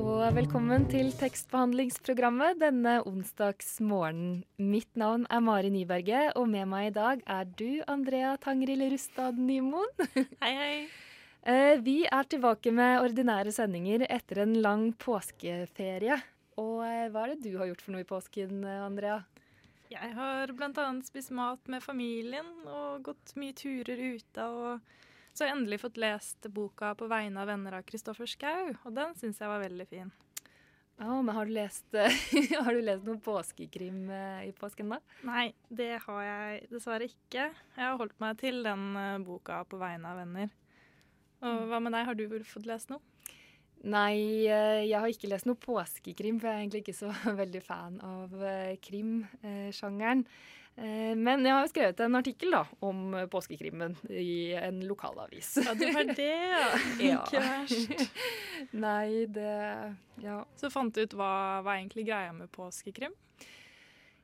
Og velkommen til tekstbehandlingsprogrammet denne onsdagsmorgenen. Mitt navn er Mari Nyberget, og med meg i dag er du, Andrea Tangril Rustad Nymoen. Hei, hei. Eh, Vi er tilbake med ordinære sendinger etter en lang påskeferie. Og eh, hva er det du har gjort for noe i påsken, Andrea? Jeg har bl.a. spist mat med familien og gått mye turer ute. Og så jeg har endelig fått lest boka 'På vegne av venner' av Kristoffer Schou, og den syns jeg var veldig fin. Ja, men har du lest, har du lest noen påskekrim eh, i påsken, da? Nei, det har jeg dessverre ikke. Jeg har holdt meg til den eh, boka 'På vegne av venner'. Og hva med deg, har du vel fått lest noe? Nei, eh, jeg har ikke lest noe påskekrim, for jeg er egentlig ikke så veldig fan av eh, krimsjangeren. Eh, Men jeg har jo skrevet en artikkel da, om eh, påskekrimmen i en lokalavis. Ja, det var det, ja. Ikke verst. Nei, det Ja. Så fant du ut hva var egentlig greia med påskekrim?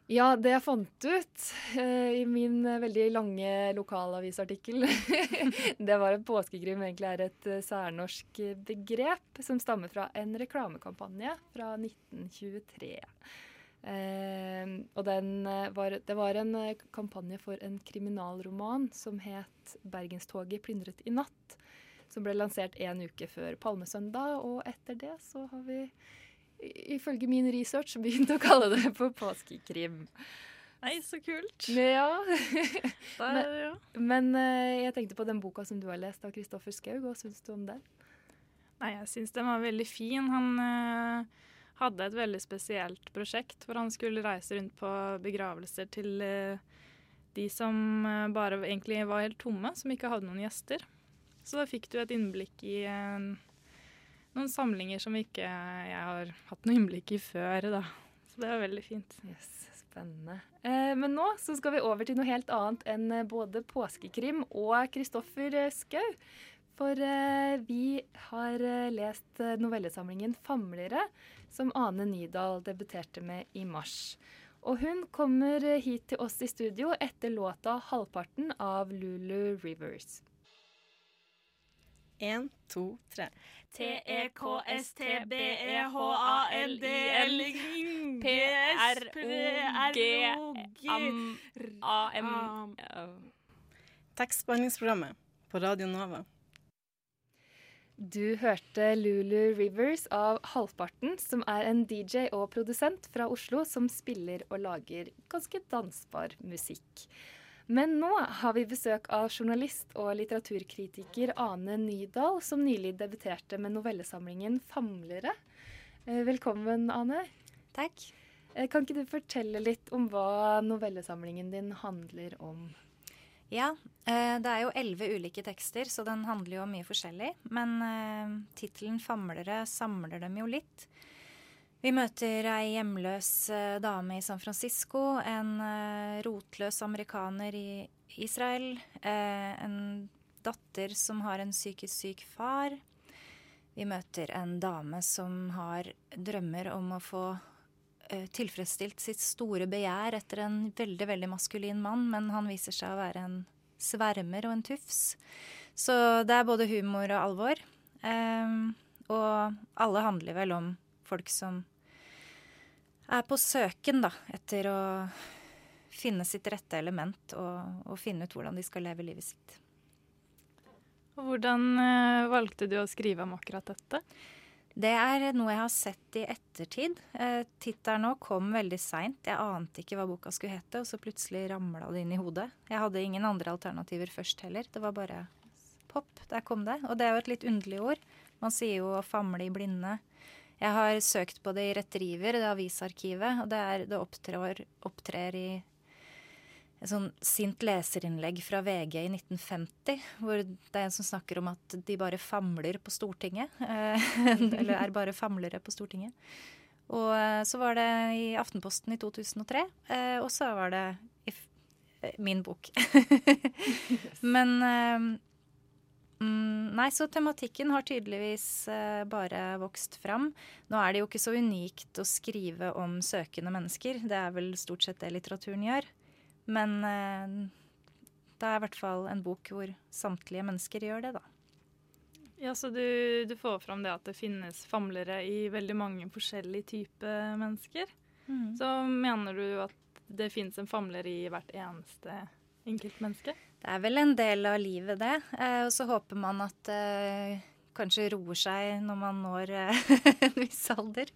Ja, det jeg fant ut uh, i min eh, veldig lange lokalavisartikkel, det var at påskekrim egentlig er et eh, særnorsk eh, begrep som stammer fra en reklamekampanje fra 1923. Eh, og den eh, var, det var en eh, kampanje for en kriminalroman som het 'Bergenstoget plyndret i natt'. Som ble lansert en uke før Palmesøndag, og etter det så har vi ifølge min research begynt å kalle det for påskekrim. Nei, så kult. Ja. Der, ja. Men eh, jeg tenkte på den boka som du har lest av Kristoffer Skaug. Hva syns du om den? Nei, jeg syns den var veldig fin. Han eh, hadde et veldig spesielt prosjekt hvor han skulle reise rundt på begravelser til eh, de som eh, bare egentlig var helt tomme, som ikke hadde noen gjester. Så da fikk du et innblikk i eh, noen samlinger som ikke jeg har hatt noe innblikk i før, da. Så det var veldig fint. Yes, Spennende. Eh, men nå så skal vi over til noe helt annet enn både påskekrim og Kristoffer Skau. For eh, vi har lest novellesamlingen 'Famlere', som Ane Nydal debuterte med i mars. Og hun kommer hit til oss i studio etter låta 'Halvparten' av Lulu Rivers. Én, to, tre. T-E-K-S-T-B-E-H-A-L-D-L P-R-O-G-A-M. Tekstbehandlingsprogrammet på Radio Nova. Du hørte Lulu Rivers av Halvparten, som er en DJ og produsent fra Oslo som spiller og lager ganske dansbar musikk. Men nå har vi besøk av journalist og litteraturkritiker Ane Nydal, som nylig debuterte med novellesamlingen 'Famlere'. Eh, Velkommen, Ane. Takk. Eh, Kan ikke du fortelle litt om hva novellesamlingen din handler om? Ja, eh, det er jo elleve ulike tekster, så den handler jo om mye forskjellig. Men eh, tittelen 'Famlere' samler dem jo litt. Vi møter ei hjemløs eh, dame i San Francisco, en rotløs amerikaner i Israel, en datter som har en psykisk syk far. Vi møter en dame som har drømmer om å få tilfredsstilt sitt store begjær etter en veldig veldig maskulin mann, men han viser seg å være en svermer og en tufs. Så det er både humor og alvor. Um, og alle handler vel om folk som er på søken da, etter å finne sitt rette element og, og finne ut hvordan de skal leve livet sitt. Hvordan eh, valgte du å skrive om akkurat dette? Det er noe jeg har sett i ettertid. Eh, Tittelen nå kom veldig seint. Jeg ante ikke hva boka skulle hete, og så plutselig ramla det inn i hodet. Jeg hadde ingen andre alternativer først heller. Det var bare pop. Der kom det. Og det er jo et litt underlig ord. Man sier jo å famle i blinde. Jeg har søkt på det i Retriever, det avisarkivet, og det, det opptrer, opptrer i et sånn sint leserinnlegg fra VG i 1950, hvor det er en som snakker om at de bare famler på Stortinget. Eller er bare famlere på Stortinget. Og eh, så var det i Aftenposten i 2003, eh, og så var det i eh, min bok. Men mm, Nei, så tematikken har tydeligvis bare vokst fram. Nå er det jo ikke så unikt å skrive om søkende mennesker. Det er vel stort sett det litteraturen gjør. Men eh, det er i hvert fall en bok hvor samtlige mennesker gjør det, da. Ja, Så du, du får fram det at det finnes famlere i veldig mange forskjellige typer mennesker. Mm. Så mener du at det finnes en famler i hvert eneste enkeltmenneske? Det er vel en del av livet, det. Eh, og så håper man at eh, kanskje roer seg når man når eh, en viss alder.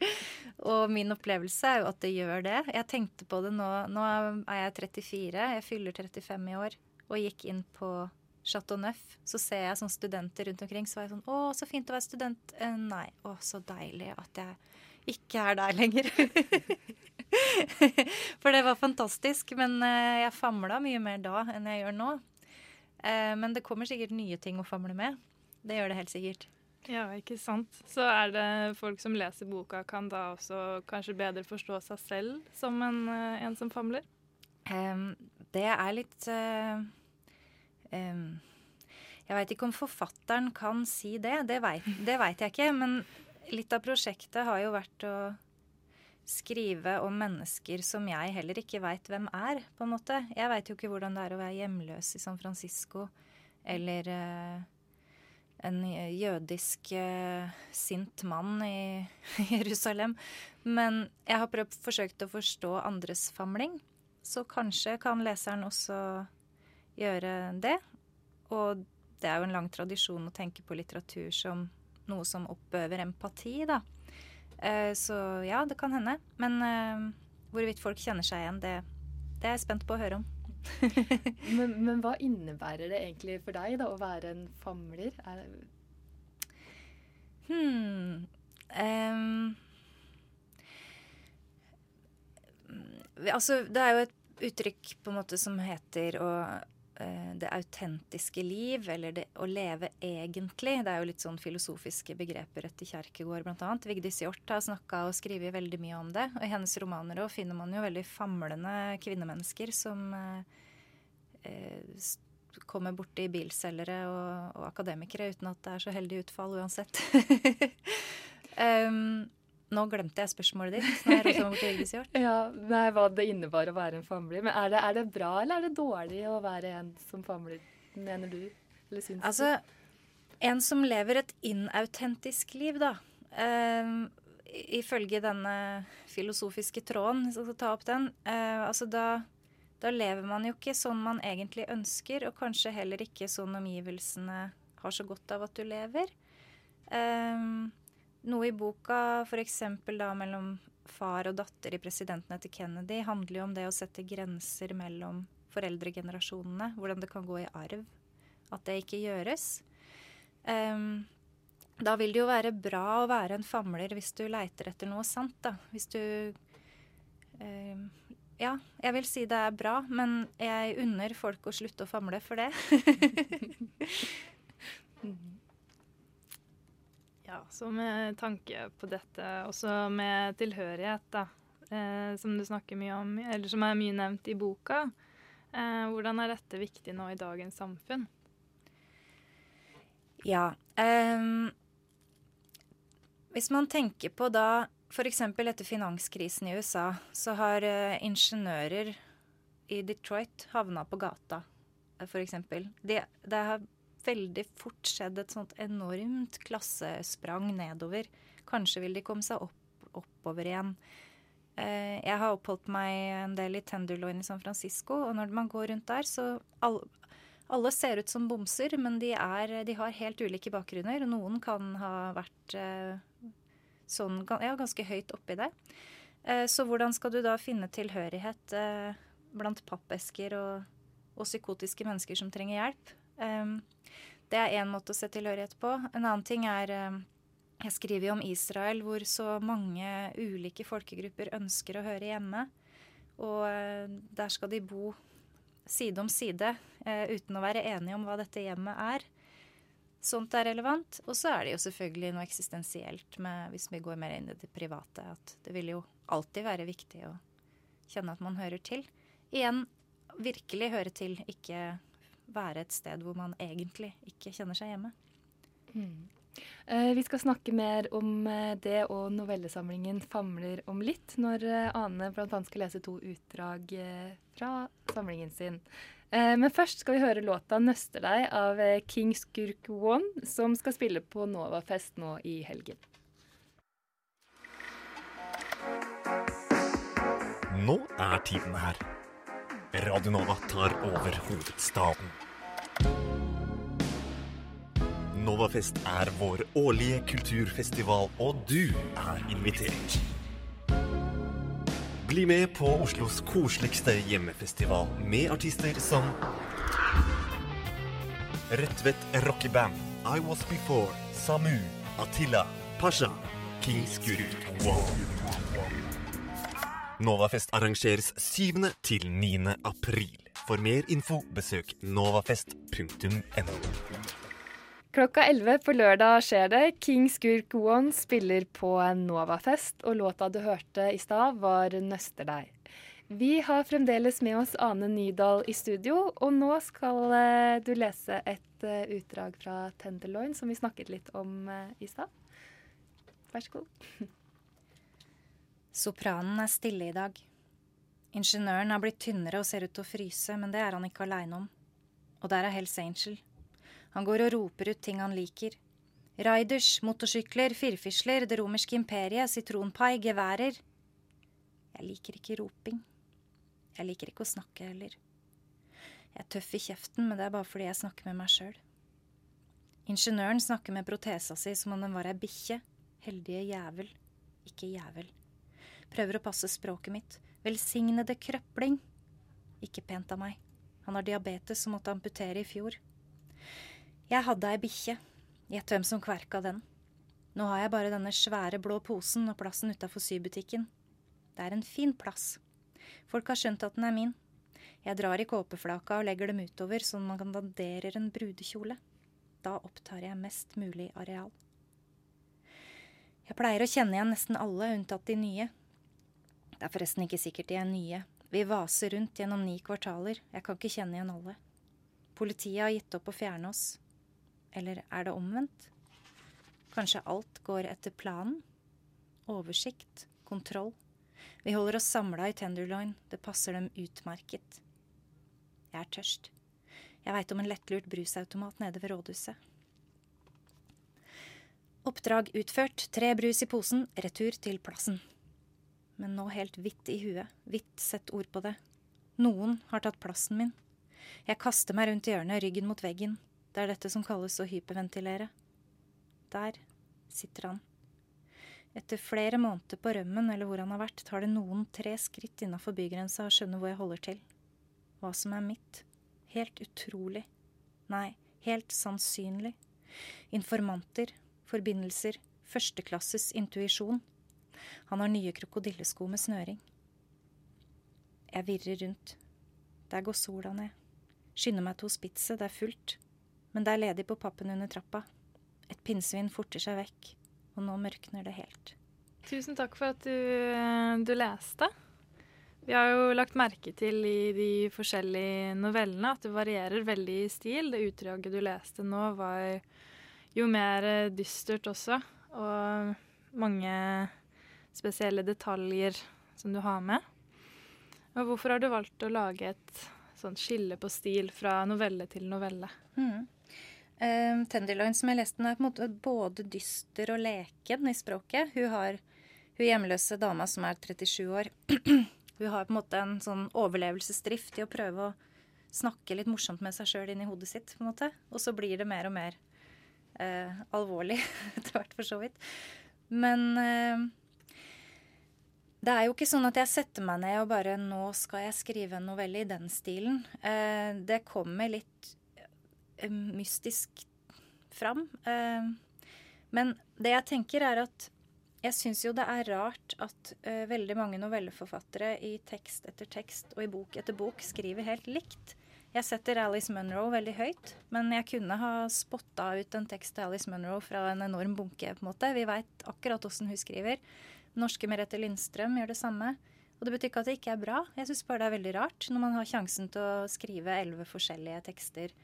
Og min opplevelse er jo at det gjør det. Jeg tenkte på det nå. Nå er jeg 34, jeg fyller 35 i år og gikk inn på Chateau Neuf, så ser jeg sånn studenter rundt omkring. Så var jeg sånn Å, så fint å være student. Eh, nei. Å, så deilig at jeg ikke er der lenger. For det var fantastisk. Men eh, jeg famla mye mer da enn jeg gjør nå. Men det kommer sikkert nye ting å famle med. Det gjør det helt sikkert. Ja, ikke sant. Så er det folk som leser boka, kan da også kanskje bedre forstå seg selv som en, eh, en som famler? Um, det er litt uh, um, Jeg veit ikke om forfatteren kan si det. Det veit jeg ikke. Men litt av prosjektet har jo vært å skrive om mennesker som jeg heller ikke veit hvem er, på en måte. Jeg veit jo ikke hvordan det er å være hjemløs i San Francisco, eller uh, en jødisk eh, sint mann i Jerusalem. Men jeg har prøvd, forsøkt å forstå andres famling. Så kanskje kan leseren også gjøre det. Og det er jo en lang tradisjon å tenke på litteratur som noe som oppøver empati, da. Eh, så ja, det kan hende. Men eh, hvorvidt folk kjenner seg igjen, det, det er jeg spent på å høre om. Men, men, hva innebærer det egentlig for deg da, å være en famler? Er... Hmm. Um, Altså, det er jo et uttrykk på en måte som heter å det autentiske liv, eller det å leve egentlig. Det er jo litt sånn filosofiske begreper etter Kjerkegård bl.a. Vigdis Hjorth har snakka og skrevet veldig mye om det. Og i hennes romaner òg finner man jo veldig famlende kvinnemennesker som uh, uh, kommer borti bilselgere og, og, akademikere uten at det er så heldig utfall uansett. um, nå glemte jeg spørsmålet ditt. når jeg bort til ja, nei, Hva det innebar å være en famler. Men er det, er det, bra eller er det dårlig å være en som famler, mener du? Eller syns altså, du? En som lever et inautentisk liv, da. Uh, ifølge denne filosofiske tråden, hvis jeg skal ta opp den, uh, altså da, da lever man jo ikke sånn man egentlig ønsker, og kanskje heller ikke sånn omgivelsene har så godt av at du lever. Um, noe i boka, f.eks. da mellom far og datter i presidenten etter Kennedy, handler jo om det å sette grenser mellom foreldregenerasjonene. Hvordan det kan gå i arv. At det ikke gjøres. Um, da vil det jo være bra å være en famler hvis du leiter etter noe sant, da. Hvis du um, Ja, jeg vil si det er bra, men jeg unner folk å slutte å famle for det. Ja, så med tanke på dette, også med tilhørighet, da, eh, som du snakker mye om, eller som er mye nevnt i boka. Eh, hvordan er dette viktig nå i dagens samfunn? Ja. Eh, hvis man tenker på da f.eks. etter finanskrisen i USA, så har uh, ingeniører i Detroit havna på gata, uh, f.eks. Det, det har veldig fort skjedd et sånt enormt klassesprang nedover. Kanskje vil de komme seg opp, oppover igjen. Eh, jeg har oppholdt meg en del i Tenderloin i San Francisco, og når man går rundt der, så alle, alle ser ut som bomser, men de, er, de, har helt ulike bakgrunner. Noen kan ha vært eh, sånn, ja, ganske høyt oppi det. Eh, så hvordan skal du da finne tilhørighet blant pappesker og, og psykotiske mennesker som trenger hjelp? Det er én måte å se tilhørighet på. En annen ting er eh, Jeg skriver jo om Israel, hvor så mange ulike folkegrupper ønsker å høre hjemme. Og eh, der skal de bo side om side eh, uten å være enige om hva dette hjemmet er. Sånt er relevant. Og så er det jo selvfølgelig noe eksistensielt med, hvis vi går mer inn i det private, at det vil jo alltid være viktig å kjenne at man hører til. Igjen, virkelig høre til, ikke være et sted hvor man egentlig ikke kjenner seg hjemme. Mm. Eh, vi skal snakke mer om eh, det og novellesamlingen 'Famler om litt', når eh, Ane bl.a. skal lese to utdrag fra samlingen sin. Men først skal vi høre låta 'Nøster deg' av King Skurk One, som skal spille på Novafest nå i helgen. Nå er tiden her. Radio Nova tar over hovedstaden. Novafest er vår årlige kulturfestival, og du er invitert. Bli med på Oslos koseligste hjemmefestival med artister som Rødtvet rockeband, I Was Before, Samu, Attila, Pasha, King Skurk Wow. Novafest arrangeres 7. til 9. april. For mer info besøk novafest.no. Klokka 11 på lørdag skjer det. King Skurk One spiller på Novafest, og låta du hørte i stad, var 'Nøster deg'. Vi har fremdeles med oss Ane Nydal i studio, og nå skal uh, du lese et uh, utdrag fra Tenderloin som vi snakket litt om uh, i stad. Vær så god. Sopranen er stille i dag. Ingeniøren har blitt tynnere og ser ut til å fryse, men det er han ikke aleine om. Og der er Hells Angel. Han går og roper ut ting han liker. Riders, motorsykler, firfisler, det romerske imperiet, sitronpai, geværer. Jeg liker ikke roping. Jeg liker ikke å snakke heller. Jeg er tøff i kjeften, men det er bare fordi jeg snakker med meg sjøl. Ingeniøren snakker med protesa si som om den var ei bikkje. Heldige jævel. Ikke jævel. Prøver å passe språket mitt. Velsignede krøpling. Ikke pent av meg. Han har diabetes og måtte amputere i fjor. Jeg hadde ei bikkje. Gjett hvem som kverka den. Nå har jeg bare denne svære blå posen og plassen utafor sybutikken. Det er en fin plass. Folk har skjønt at den er min. Jeg drar i kåpeflaka og legger dem utover sånn man kan dandere en brudekjole. Da opptar jeg mest mulig areal. Jeg pleier å kjenne igjen nesten alle, unntatt de nye. Det er forresten ikke sikkert de er nye. Vi vaser rundt gjennom ni kvartaler. Jeg kan ikke kjenne igjen alle. Politiet har gitt opp å fjerne oss. Eller er det omvendt? Kanskje alt går etter planen? Oversikt? Kontroll? Vi holder oss samla i Tenderloin. Det passer dem utmerket. Jeg er tørst. Jeg veit om en lettlurt brusautomat nede ved rådhuset. Oppdrag utført. Tre brus i posen. Retur til plassen. Men nå helt hvitt i huet. Hvitt sett ord på det. Noen har tatt plassen min. Jeg kaster meg rundt hjørnet, ryggen mot veggen. Det er dette som kalles å hyperventilere. Der sitter han. Etter flere måneder på rømmen eller hvor han har vært, tar det noen tre skritt innafor bygrensa og skjønner hvor jeg holder til. Hva som er mitt. Helt utrolig. Nei, helt sannsynlig. Informanter, forbindelser, førsteklasses intuisjon. Han har nye krokodillesko med snøring. Jeg virrer rundt. Der går sola ned. Skynder meg til hospitset, det er fullt men det er ledig på pappen under trappa. Et pinnsvin forter seg vekk, og nå mørkner det helt. Tusen takk for at du, eh, du, leste. Vi har jo lagt merke til i de forskjellige novellene at det varierer veldig i stil. Det utdraget du leste nå, var jo mer dystert også, og mange spesielle detaljer som du har med. Og hvorfor har du valgt å lage et sånt skille på stil fra novelle til novelle? Mm. Um, Tenderloin, som jeg leste, den er på en måte både dyster og leken i språket. Hun har hun hjemløse dama som er 37 år. hun har på en måte en sånn overlevelsesdrift i å prøve å snakke litt morsomt med seg sjøl inni hodet sitt. på en måte. Og så blir det mer og mer eh, alvorlig etter hvert, for så vidt. Men eh, det er jo ikke sånn at jeg setter meg ned og bare Nå skal jeg skrive en novelle i den stilen. Eh, det kommer litt Eh, mystisk fram. Eh, men det jeg tenker, er at jeg syns jo det er rart at uh, veldig mange novelleforfattere i tekst etter tekst og i bok etter bok skriver helt likt. Jeg setter Alice Munro veldig høyt, men jeg kunne ha spotta ut en tekst til Alice Munro fra en enorm bunke. på en måte. Vi veit akkurat åssen hun skriver. Norske Merete Lindstrøm gjør det samme. Og det betyr ikke at det ikke er bra. Jeg syns bare det er veldig rart når man har sjansen til å skrive elleve forskjellige tekster.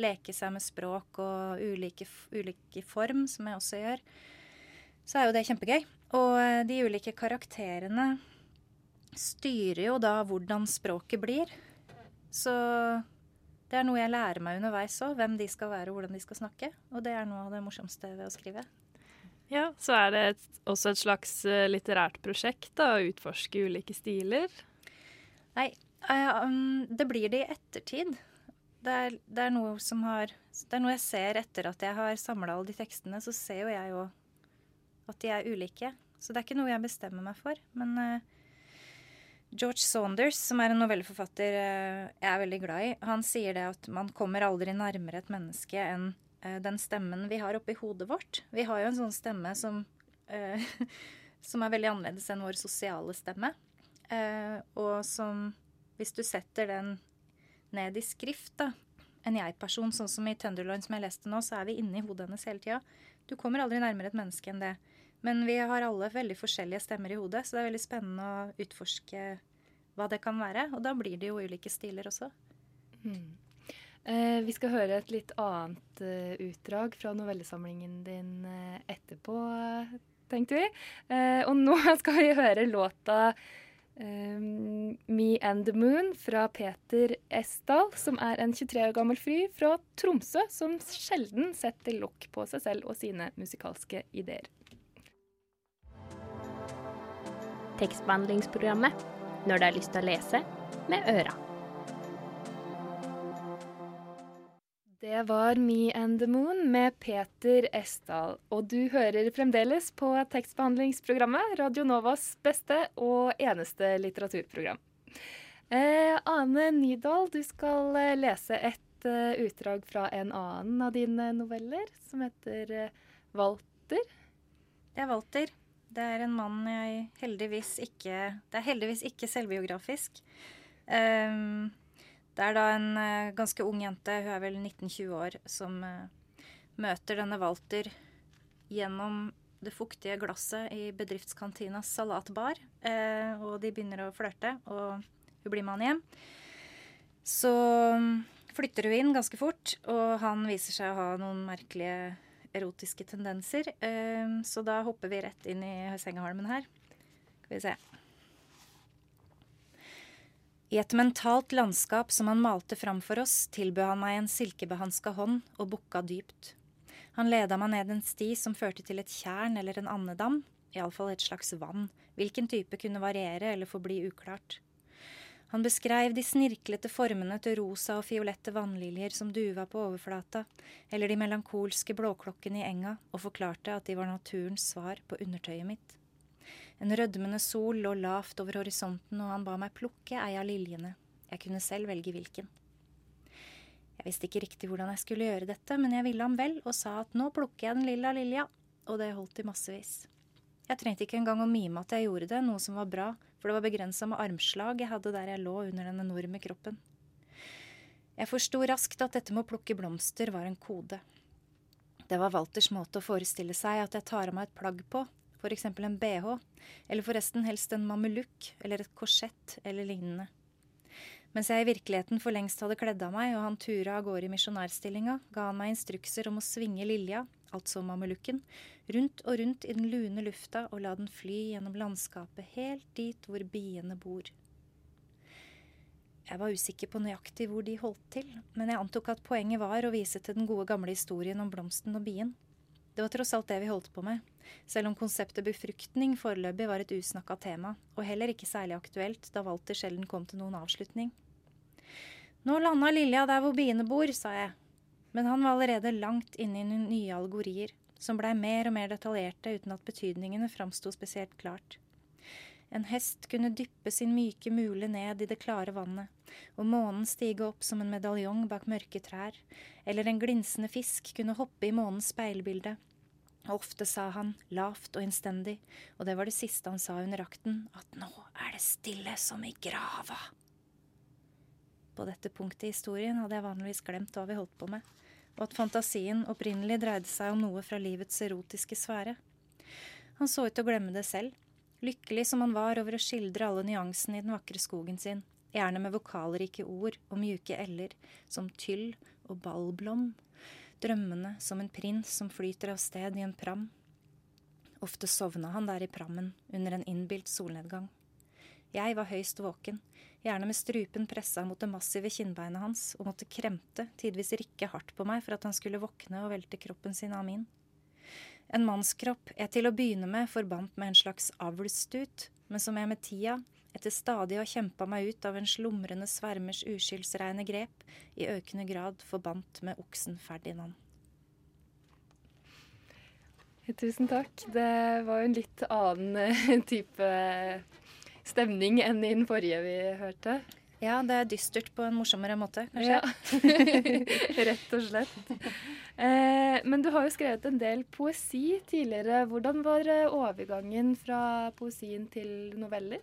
Leke seg med språk og ulike, ulike form, som jeg også gjør. Så er jo det kjempegøy. Og eh, de ulike karakterene styrer jo da hvordan språket blir. Så det er noe jeg lærer meg underveis òg, hvem de skal være og hvordan de skal snakke. Og det er noe av det morsomste ved å skrive. Ja, så er det et, også et slags uh, litterært prosjekt da, å utforske ulike stiler. Nei, uh, um, det blir det i ettertid. Det er, det er, noe som har Det er noe jeg ser etter at jeg har samla alle de tekstene, så ser jo jeg jo at de er ulike. Så det er ikke noe jeg bestemmer meg for. Men uh, George Saunders, som er en novelleforfatter jeg er veldig glad i, han sier det at man kommer aldri nærmere et menneske enn Eh, den stemmen vi har oppi hodet vårt. Vi har jo en sånn stemme som, eh, som er veldig annerledes enn vår sosiale stemme. Eh, og som Hvis du setter den ned i skrift, da, en jeg-person, sånn som i Tenderloin som jeg leste nå, så er vi inni hodet hennes hele tida. Du kommer aldri nærmere et menneske enn det. Men vi har alle veldig forskjellige stemmer i hodet, så det er veldig spennende å utforske hva det kan være. Og da blir det jo ulike stiler også. Mm. Eh, vi skal høre et litt annet eh, utdrag fra novellesamlingen din eh, etterpå, tenkte vi. Eh, og nå skal vi høre låta eh, 'Me and the Moon' fra Peter Esdal, som er en 23 år gammel fry fra Tromsø som sjelden setter lokk på seg selv og sine musikalske ideer. Tekstbehandlingsprogrammet når du har lyst til å lese med øra. Det var Me and the Moon med Peter Esdal. Og du hører fremdeles på tekstbehandlingsprogrammet, Radio Novas beste og eneste litteraturprogram. Eh, Ane Nydahl, du skal eh, lese et uh, utdrag fra en annen av dine noveller, som heter uh, Walter. Det er Walter. Det er en mann jeg heldigvis ikke Det er heldigvis ikke selvbiografisk. Um, det er da en uh, ganske ung jente, hun er vel 19-20 år, som uh, møter denne Walter gjennom det fuktige glasset i bedriftskantinas salatbar. Uh, og de begynner å flørte, og hun blir med han hjem. Så um, flytter hun inn ganske fort, og han viser seg å ha noen merkelige erotiske tendenser. så da hopper vi rett inn i sengehalmen her. Skal vi se. I et mentalt landskap som han malte fram for oss, tilbød han meg en silkebehanska hånd og bukka dypt. Han leda meg ned en sti som førte til et tjern eller en andedam, iallfall et slags vann, hvilken type kunne variere eller forbli uklart. Han beskreiv de snirklete formene til rosa og fiolette vannliljer som duva på overflata, eller de melankolske blåklokkene i enga, og forklarte at de var naturens svar på undertøyet mitt. En rødmende sol lå lavt over horisonten, og han ba meg plukke ei av liljene. Jeg kunne selv velge hvilken. Jeg visste ikke riktig hvordan jeg skulle gjøre dette, men jeg ville ham vel og sa at nå plukker jeg den lilla lilja, og det holdt i massevis. Jeg trengte ikke engang å mime at jeg gjorde det, noe som var bra, for det var begrensa med armslag jeg hadde der jeg lå under den enorme kroppen. Jeg forsto raskt at dette med å plukke blomster var en kode. Det var Walters måte å forestille seg at jeg tar av meg et plagg på, f.eks. en bh, eller forresten helst en mamelukk eller et korsett eller lignende. Mens jeg i virkeligheten for lengst hadde kledd av meg og han tura av gårde i misjonærstillinga, ga han meg instrukser om å svinge lilja, altså mamelukken, rundt og rundt i den lune lufta og la den fly gjennom landskapet helt dit hvor biene bor. Jeg var usikker på nøyaktig hvor de holdt til, men jeg antok at poenget var å vise til den gode gamle historien om blomsten og bien. Det var tross alt det vi holdt på med, selv om konseptet befruktning foreløpig var et usnakka tema, og heller ikke særlig aktuelt da Walter sjelden kom til noen avslutning. Nå landa Lilja der hvor biene bor, sa jeg, men han var allerede langt inne i nye algorier, som blei mer og mer detaljerte uten at betydningene framsto spesielt klart. En hest kunne dyppe sin myke mule ned i det klare vannet, og månen stige opp som en medaljong bak mørke trær, eller en glinsende fisk kunne hoppe i månens speilbilde, Ofte sa han, lavt og innstendig, og det var det siste han sa under akten, at nå er det stille som i grava. På dette punktet i historien hadde jeg vanligvis glemt hva vi holdt på med, og at fantasien opprinnelig dreide seg om noe fra livets erotiske sfære. Han så ut til å glemme det selv, lykkelig som han var over å skildre alle nyansene i den vakre skogen sin, gjerne med vokalrike ord og mjuke l-er, som tyll og ballblom, drømmende som en prins som flyter av sted i en pram. Ofte sovna han der i prammen under en innbilt solnedgang. Jeg var høyst våken, gjerne med strupen pressa mot det massive kinnbeinet hans, og måtte kremte, tidvis rikke hardt på meg for at han skulle våkne og velte kroppen sin av min. En mannskropp jeg til å begynne med forbandt med en slags avlsstut, men som jeg med tida, etter stadig å ha kjempa meg ut av en slumrende svermers uskyldsreine grep, i økende grad forbandt med oksen Ferdinand. Tusen takk. Det var jo en litt annen eh, type stemning enn i den forrige vi hørte. Ja, det er dystert på en morsommere måte, kanskje. Ja. Rett og slett. Eh, men du har jo skrevet en del poesi tidligere. Hvordan var eh, overgangen fra poesien til noveller?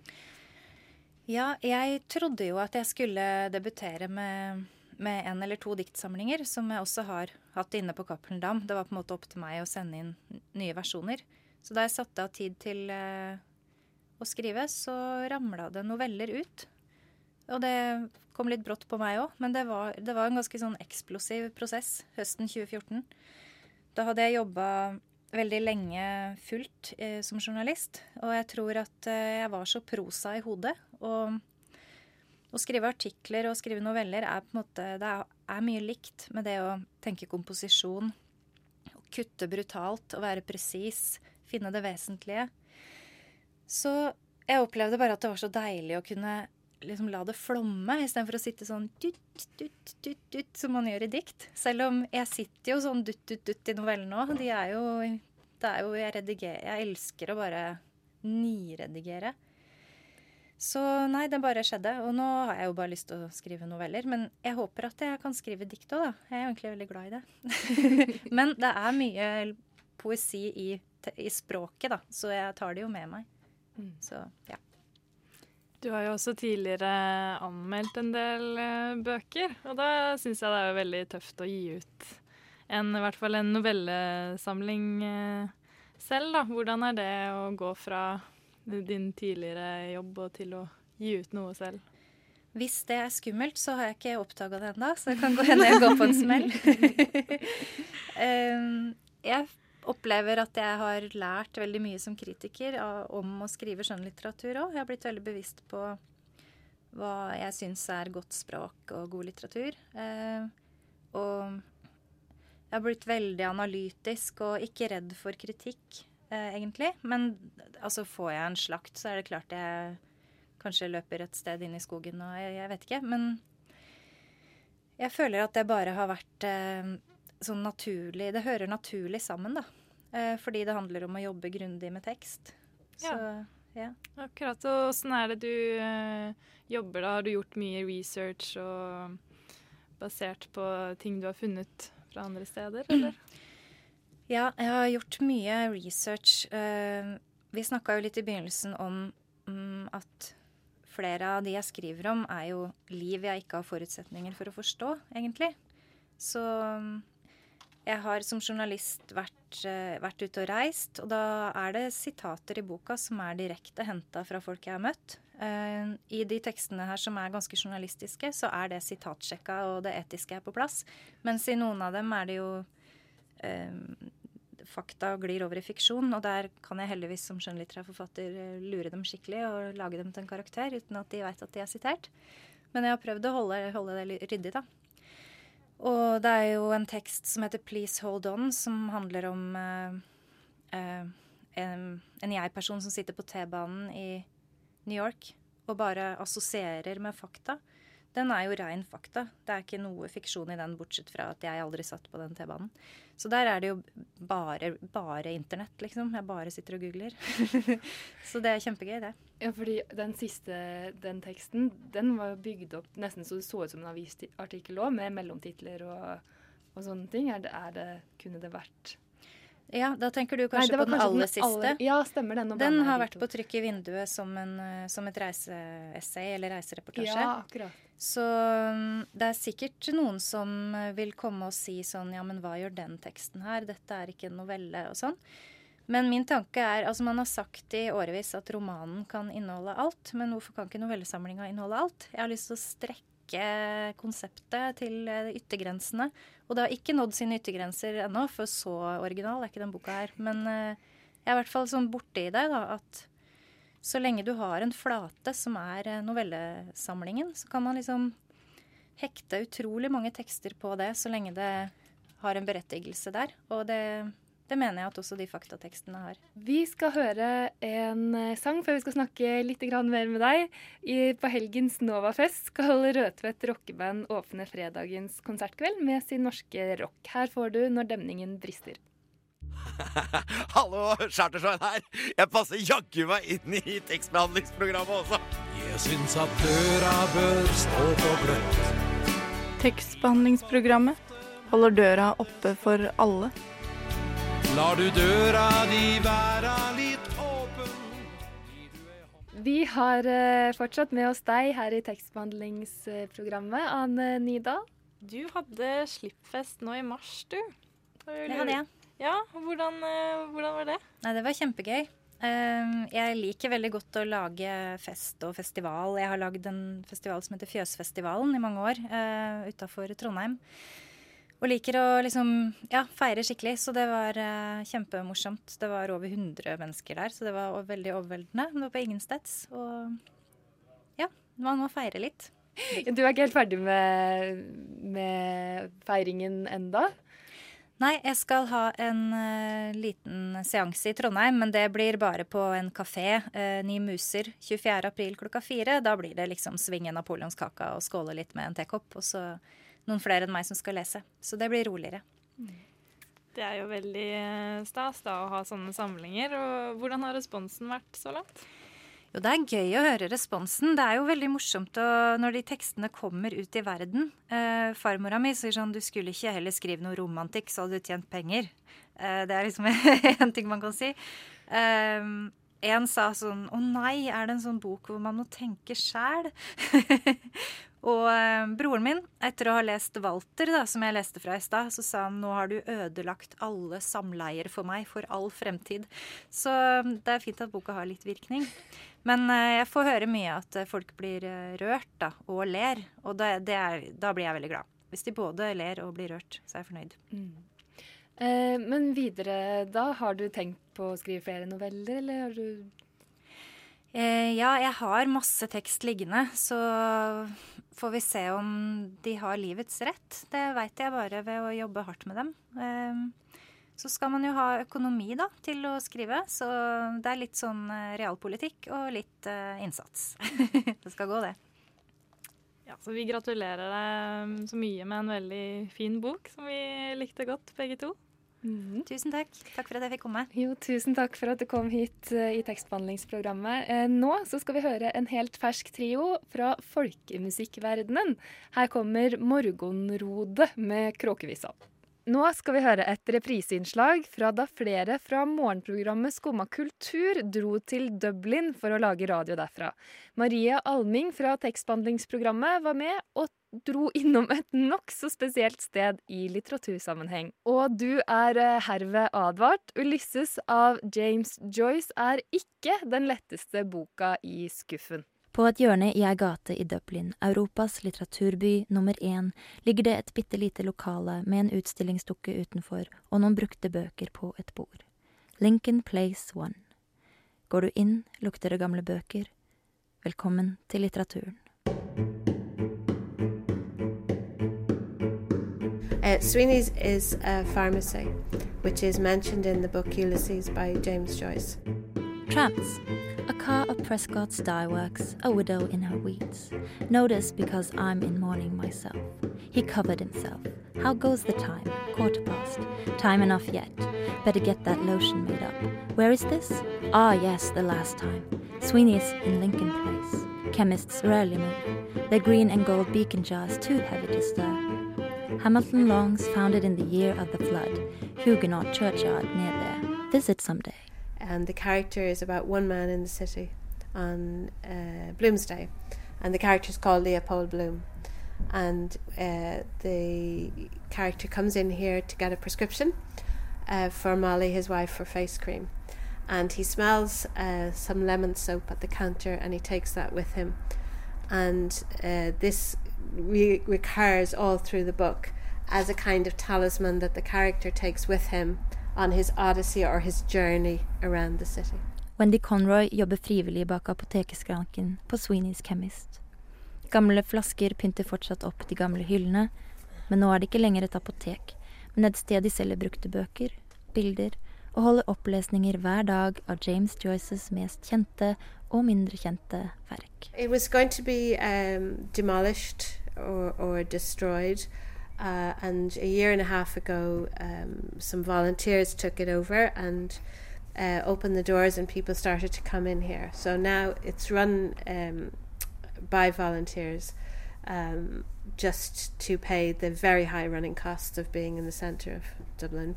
Ja, jeg trodde jo at jeg skulle debutere med, med en eller to diktsamlinger, som jeg også har hatt inne på Cappelen Dam. Det var på en måte opp til meg å sende inn nye versjoner. Så da jeg satte av tid til eh, å skrive, så ramla det noveller ut. Og det kom litt brått på meg òg, men det var, det var, en ganske sånn eksplosiv prosess høsten 2014. Da hadde jeg jobba veldig lenge fullt eh, som journalist, og jeg tror at eh, jeg var så prosa i hodet. Og å skrive artikler og skrive noveller er på en måte Det er, er mye likt med det å tenke komposisjon, å kutte brutalt og være presis, finne det vesentlige. Så jeg opplevde bare at det var så deilig å kunne liksom la det flomme, istedenfor å sitte sånn dutt, dutt, dutt, dutt, som man gjør i dikt. Selv om jeg sitter jo sånn dutt, dutt, dutt i novellene òg. De er jo Det er jo Jeg redigerer Jeg elsker å bare nyredigere. Så nei, det bare skjedde. Og nå har jeg jo bare lyst til å skrive noveller. Men jeg håper at jeg kan skrive dikt òg, da. Jeg er egentlig veldig glad i det. men det er mye poesi i, i språket, da. Så jeg tar det jo med meg. Så ja. Du har jo også tidligere anmeldt en del uh, bøker, og da syns jeg det er veldig tøft å gi ut en, i hvert fall en novellesamling uh, selv. Da. Hvordan er det å gå fra din tidligere jobb og til å gi ut noe selv? Hvis det er skummelt, så har jeg ikke oppdaga det ennå, så det kan gå hende jeg går på en smell. um, jeg opplever at jeg har lært veldig mye som kritiker om å skrive skjønnlitteratur òg. Jeg har blitt veldig bevisst på hva jeg syns er godt språk og god litteratur. Eh, og jeg har blitt veldig analytisk og ikke redd for kritikk, eh, egentlig. Men altså, får jeg en slakt, så er det klart jeg kanskje løper et sted inn i skogen og jeg, jeg vet ikke. Men jeg føler at det bare har vært eh, sånn naturlig Det hører naturlig sammen, da. Eh, fordi det handler om å jobbe grundig med tekst. Så, ja. Akkurat. Og åssen er det du eh, jobber da? Har du gjort mye research og basert på ting du har funnet fra andre steder, eller? Ja, jeg har gjort mye research. Eh, vi snakka jo litt i begynnelsen om mm, at flere av de jeg skriver om, er jo liv jeg ikke har forutsetninger for å forstå, egentlig. Så mm, jeg har som journalist vært, uh, vært, ute og reist, og da er det sitater i boka som er direkte henta fra folk jeg har møtt. Uh, I de tekstene her som er ganske journalistiske, så er det sitatsjekka og det etiske er på plass. Mens i noen av dem er det jo eh, fakta glir over i fiksjon, og der kan jeg heldigvis som skjønnlitterær forfatter lure dem skikkelig og lage dem til en karakter uten at de veit at de er sitert. Men jeg har prøvd å holde, holde det ryddig, da. Og det er jo en tekst som heter 'Please Hold On', som handler om uh, en, en jeg-person som sitter på T-banen i New York og bare assosierer med fakta. Den er jo rein fakta. Det er ikke noe fiksjon i den, bortsett fra at jeg aldri satt på den T-banen. Så der er det jo bare, bare internett, liksom. Jeg bare sitter og googler. så det er kjempegøy, det. Ja, fordi den siste, den teksten, den var bygd opp nesten så det så ut som en avisartikkel òg, med mellomtitler og, og, sånne ting. Er det, er det, kunne det vært Ja, da tenker du kanskje Nei, på den kanskje aller siste. aller- Ja, stemmer den. Den har vært på trykk i vinduet som, en, eh, som et reiseessay eller reisereportasje. Ja, akkurat. Så mm, det er sikkert noen som eh, vil komme og si sånn Ja, men hva gjør den teksten her? Dette er ikke en novelle og sånn. Men min tanke er Altså, man har sagt i årevis at romanen kan inneholde alt. Men hvorfor kan ikke novellesamlinga inneholde alt? Jeg har lyst til å strekke konseptet til eh, yttergrensene. Og det har ikke nådd sine yttergrenser ennå, for så original er ikke den boka her. Men eh, jeg er i hvert fall sånn borti deg, da, at så lenge du har en flate som er eh, novellesamlingen, så kan man liksom hekte utrolig mange tekster på det, så lenge det har en berettigelse der. Og det, det mener jeg at også de faktatekstene har. Vi skal høre en eh, sang før vi skal snakke litt mer med deg. På helgens Novafest skal Rødtvet rockeband åpne fredagens konsertkveld med sin norske rock. Her får du Når demningen brister. Hallo, Chartersveien her. Jeg passer jaggu meg inn i tekstbehandlingsprogrammet også. Jeg syns at døra bør stå på gløtt. Tekstbehandlingsprogrammet holder døra oppe for alle. Lar du døra di være litt åpen. Vi har eh, fortsatt med oss deg her i tekstbehandlingsprogrammet, Anne Nydal. Du hadde slippfest nå i mars, du. Det hadde jeg. Ja, hvordan, eh, hvordan var det? Nei, det var kjempegøy. Um, jeg liker veldig godt å lage fest og festival. Jeg har lagd en festival som heter Fjøsfestivalen i mange år uh, utafor Trondheim. Og liker å liksom ja, feire skikkelig. Så det var uh, kjempemorsomt. Det var over 100 mennesker der, så det var veldig overveldende. Det var på Ingensteds. Og ja, man må feire litt. Du er ikke helt ferdig med, med feiringen enda? Nei, jeg skal ha en uh, liten seanse i Trondheim, men det blir bare på en kafé. Uh, Ni muser 24. april klokka fire. Da blir det liksom svinge napoleonskaka og skåle litt med en tekopp. Og så noen flere enn meg som skal lese. Så det blir roligere. Det er jo veldig eh, stas da å ha sånne samlinger. Og hvordan har responsen vært så langt? Jo, det er gøy å høre responsen. Det er jo veldig morsomt å, når de tekstene kommer ut i verden. Eh, farmora mi sier sånn Du skulle ikke heller skrive noe romantikk, så hadde du tjent penger. Eh, det er liksom en ting man kan si. Eh, en sa sånn Å nei, er det en sånn bok hvor man må tenke sjæl? Og eh, broren min, etter å ha lest Walter, da, som jeg leste fra i stad, så sa han nå har du ødelagt alle samleier for meg for all fremtid. Så eh, det er fint at boka har litt virkning. Men eh, jeg får høre mye at folk blir rørt da, og ler. Og det, det er, da blir jeg veldig glad. Hvis de både ler og blir rørt, så er jeg fornøyd. Eh, men videre da, har du tenkt på å skrive flere noveller, eller har du Eh, ja, jeg har masse tekst liggende, så får vi se om de har livets rett. Det veit jeg bare ved å jobbe hardt med dem. Eh, så skal man jo ha økonomi da, til å skrive, så det er litt sånn eh, realpolitikk og litt eh, innsats. det skal gå, det. Ja, så Vi gratulerer deg så mye med en veldig fin bok som vi likte godt, begge to. Tusen takk. Takk for at jeg fikk komme. Jo, tusen takk for at du kom hit eh, i tekstbehandlingsprogrammet. Eh, nå så skal vi høre en helt fersk trio fra folkemusikkverdenen. Her kommer Morgonrode med Kråkevisa. Nå skal vi høre et repriseinnslag fra da flere fra morgenprogrammet Skumma kultur dro til Dublin for å lage radio derfra. Maria Alming fra tekstbehandlingsprogrammet var med og dro innom et nokså spesielt sted i litteratursammenheng. Og du er eh, herved advart. 'Ulysses' av James Joyce er ikke den letteste boka i skuffen. På et hjørne i ei gate i Dublin, Europas litteraturby nummer én, ligger det et bitte lite lokale med en utstillingsdukke utenfor og noen brukte bøker på et bord. Lincoln Place One. Går du inn, lukter det gamle bøker. Velkommen til litteraturen. Uh, Sweeney's is a pharmacy, which is mentioned in the book Ulysses by James Joyce. Tramps. A car of Prescott's dye works, a widow in her weeds. Notice because I'm in mourning myself. He covered himself. How goes the time? Quarter past. Time enough yet. Better get that lotion made up. Where is this? Ah, yes, the last time. Sweeney's in Lincoln Place. Chemists rarely move. Their green and gold beacon jars too heavy to stir. Hamilton Longs founded in the year of the flood, Huguenot churchyard near there. Visit someday. And the character is about one man in the city on uh, Bloomsday, and the character is called Leopold Bloom. And uh, the character comes in here to get a prescription uh, for Molly, his wife, for face cream. And he smells uh, some lemon soap at the counter and he takes that with him. And uh, this re- recurs all through the book as a kind of talisman that the character takes with him on his odyssey or his journey around the city. Wendy Conroy jobber frivillig bak apotekeskranken på Sweeney's Chemist. Gamle flasker pynter fortsatt opp de gamle hyllene, men nå er det ikke lenger et apotek, men et sted de selger brukte bøker, bilder og holder opplesninger hver dag av James Joyces mest kjente og mindre kjente verk. It was going to be um, demolished or, or destroyed. Uh, and a year and a half ago, um, some volunteers took it over and uh, opened the doors, and people started to come in here. So now it's run um, by volunteers um, just to pay the very high running costs of being in the centre of Dublin.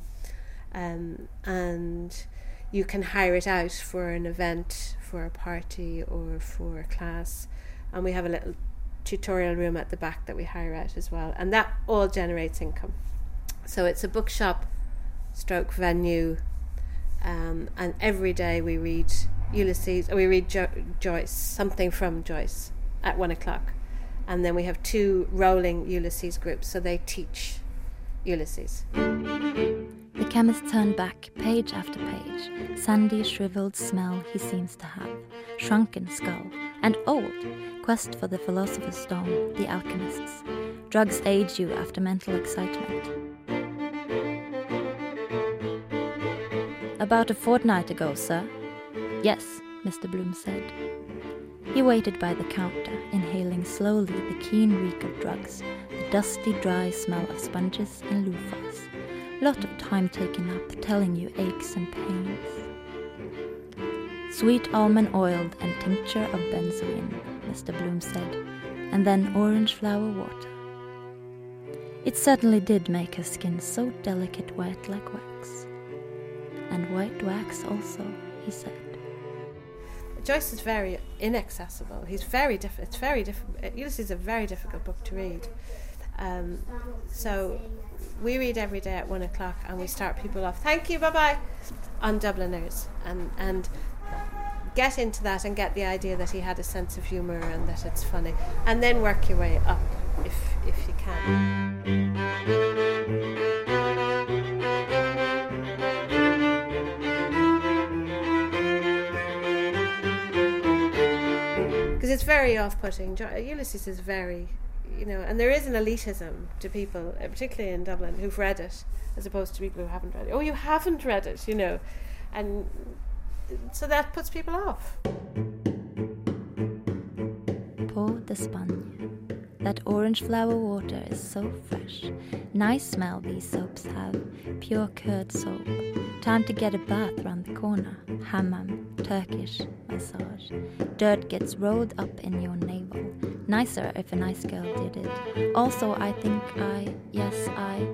Um, and you can hire it out for an event, for a party, or for a class. And we have a little tutorial room at the back that we hire out as well. And that all generates income. So it's a bookshop stroke venue. Um, and every day we read Ulysses, or we read jo- Joyce, something from Joyce at one o'clock. And then we have two rolling Ulysses groups, so they teach Ulysses. The chemist turned back, page after page. Sandy, shriveled smell he seems to have, shrunken skull, and old. Quest for the philosopher's stone, the alchemists. Drugs age you after mental excitement. About a fortnight ago, sir. Yes, Mr. Bloom said. He waited by the counter, inhaling slowly the keen reek of drugs, dusty, dry smell of sponges and loofahs. Lot of time taken up telling you aches and pains. Sweet almond oiled and tincture of benzoin, Mr. Bloom said, and then orange flower water. It certainly did make her skin so delicate white like wax. And white wax also, he said. Joyce is very inaccessible. He's very different. It's very difficult. Ulysses is a very difficult book to read. Um, so we read every day at one o'clock, and we start people off. Thank you, bye bye, on Dubliners, and and get into that and get the idea that he had a sense of humour and that it's funny, and then work your way up if if you can. Because it's very off-putting. Ulysses is very, you know, and there is an elitism to people, uh, particularly in Dublin, who've read it, as opposed to people who haven't read it. Oh, you haven't read it, you know, and so that puts people off. Peau d'Espagne. That orange flower water is so fresh. Nice smell these soaps have. Pure curd soap. Time to get a bath round the corner. Hammam, Turkish massage. Dirt gets rolled up in your navel. Nicer if a nice girl did it. Also, I think I, yes, I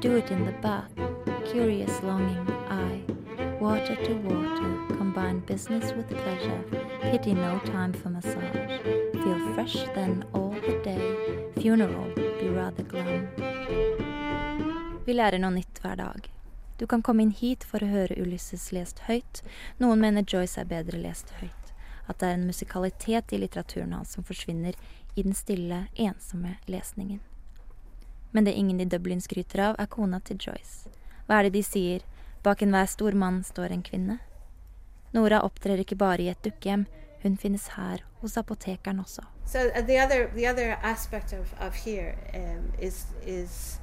do it in the bath. Curious longing, I. Water to water, combine business with pleasure. Pity no time for massage. Fresh than all the day. Funeral, be rather glum. Vi lærer noe nytt hver dag. Du kan komme inn hit for å høre Ulysses lest høyt. Noen mener Joyce er bedre lest høyt. At det er en musikalitet i litteraturen hans som forsvinner i den stille, ensomme lesningen. Men det ingen i Dublin skryter av, er kona til Joyce. Hva er det de sier? Bak enhver stor mann står en kvinne. Nora opptrer ikke bare i et dukkehjem, hun finnes her hos apotekeren også. So uh, the other the other aspect of of here um, is is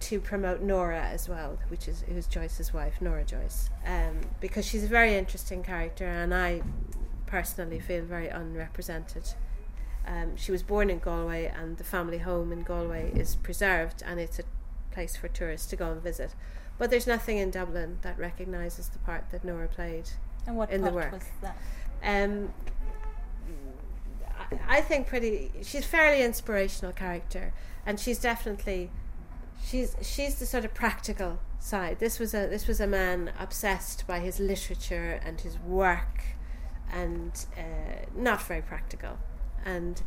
to promote Nora as well, which is who's Joyce's wife, Nora Joyce, um, because she's a very interesting character, and I personally feel very unrepresented. Um, she was born in Galway, and the family home in Galway is preserved, and it's a place for tourists to go and visit. But there's nothing in Dublin that recognises the part that Nora played And what in the part work. Um, I, I think pretty. She's fairly inspirational character, and she's definitely she's she's the sort of practical side. This was a this was a man obsessed by his literature and his work, and uh, not very practical. And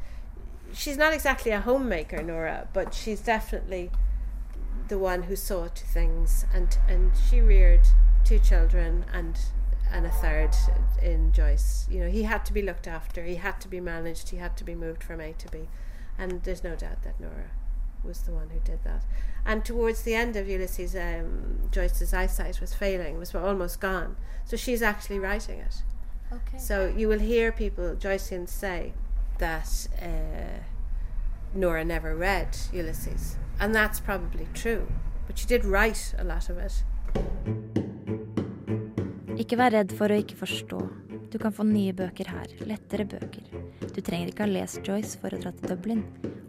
she's not exactly a homemaker, Nora, but she's definitely the one who saw to things, and and she reared two children and and a third in Joyce. You know, he had to be looked after, he had to be managed, he had to be moved from A to B, and there's no doubt that Nora was the one who did that. And towards the end of Ulysses, um, Joyce's eyesight was failing, was almost gone. So she's actually writing it. Okay. So you will hear people, Joyceans, say that uh, Nora never read Ulysses. And that's probably true. But she did write a lot of it. Ikke vær redd for å ikke forstå. Du kan få nye bøker her. Lettere bøker. Du trenger ikke ha lest Joyce for å dra til Dublin.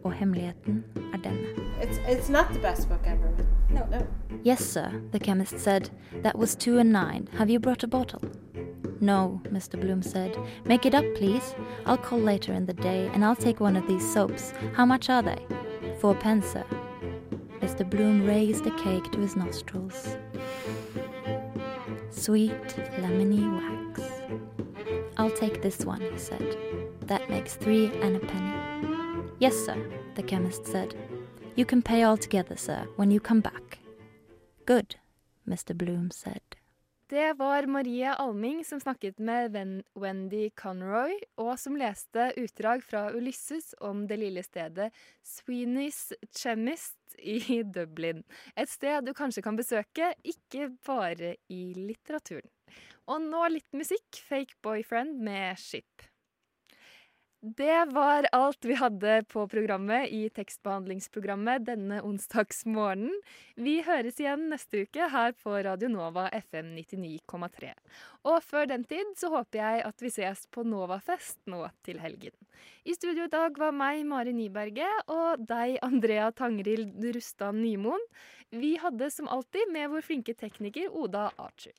Og hemmeligheten er denne. It's, it's not the best book ever. No, no. Yes, sir, the chemist said. That was two and nine. Have you brought a bottle? No, Mr. Bloom said. Make it up, please. I'll call later in the day and I'll take one of these soaps. How much are they? Four pence, sir. Mr. Bloom raised a cake to his nostrils. Sweet, lemony wax. I'll take this one, he said. That makes three and a penny. Yes, sir, the chemist said. You can pay all together, sir, when you come back. Good, Mr. Bloom said. Det var Marie Alming som snakket med Wendy Conroy, og som leste utdrag fra Ulysses om det lille stedet Sweeney's Chemist i Dublin. Et sted du kanskje kan besøke, ikke bare i litteraturen. Og nå litt musikk. Fake Boyfriend med Ship. Det var alt vi hadde på programmet i tekstbehandlingsprogrammet denne onsdagsmorgenen. Vi høres igjen neste uke her på Radio Nova FM 99,3. Og før den tid så håper jeg at vi ses på Novafest nå til helgen. I studio i dag var meg, Mari Nyberget, og deg, Andrea Tangrild Rustad Nymoen. Vi hadde som alltid med vår flinke tekniker Oda Archer.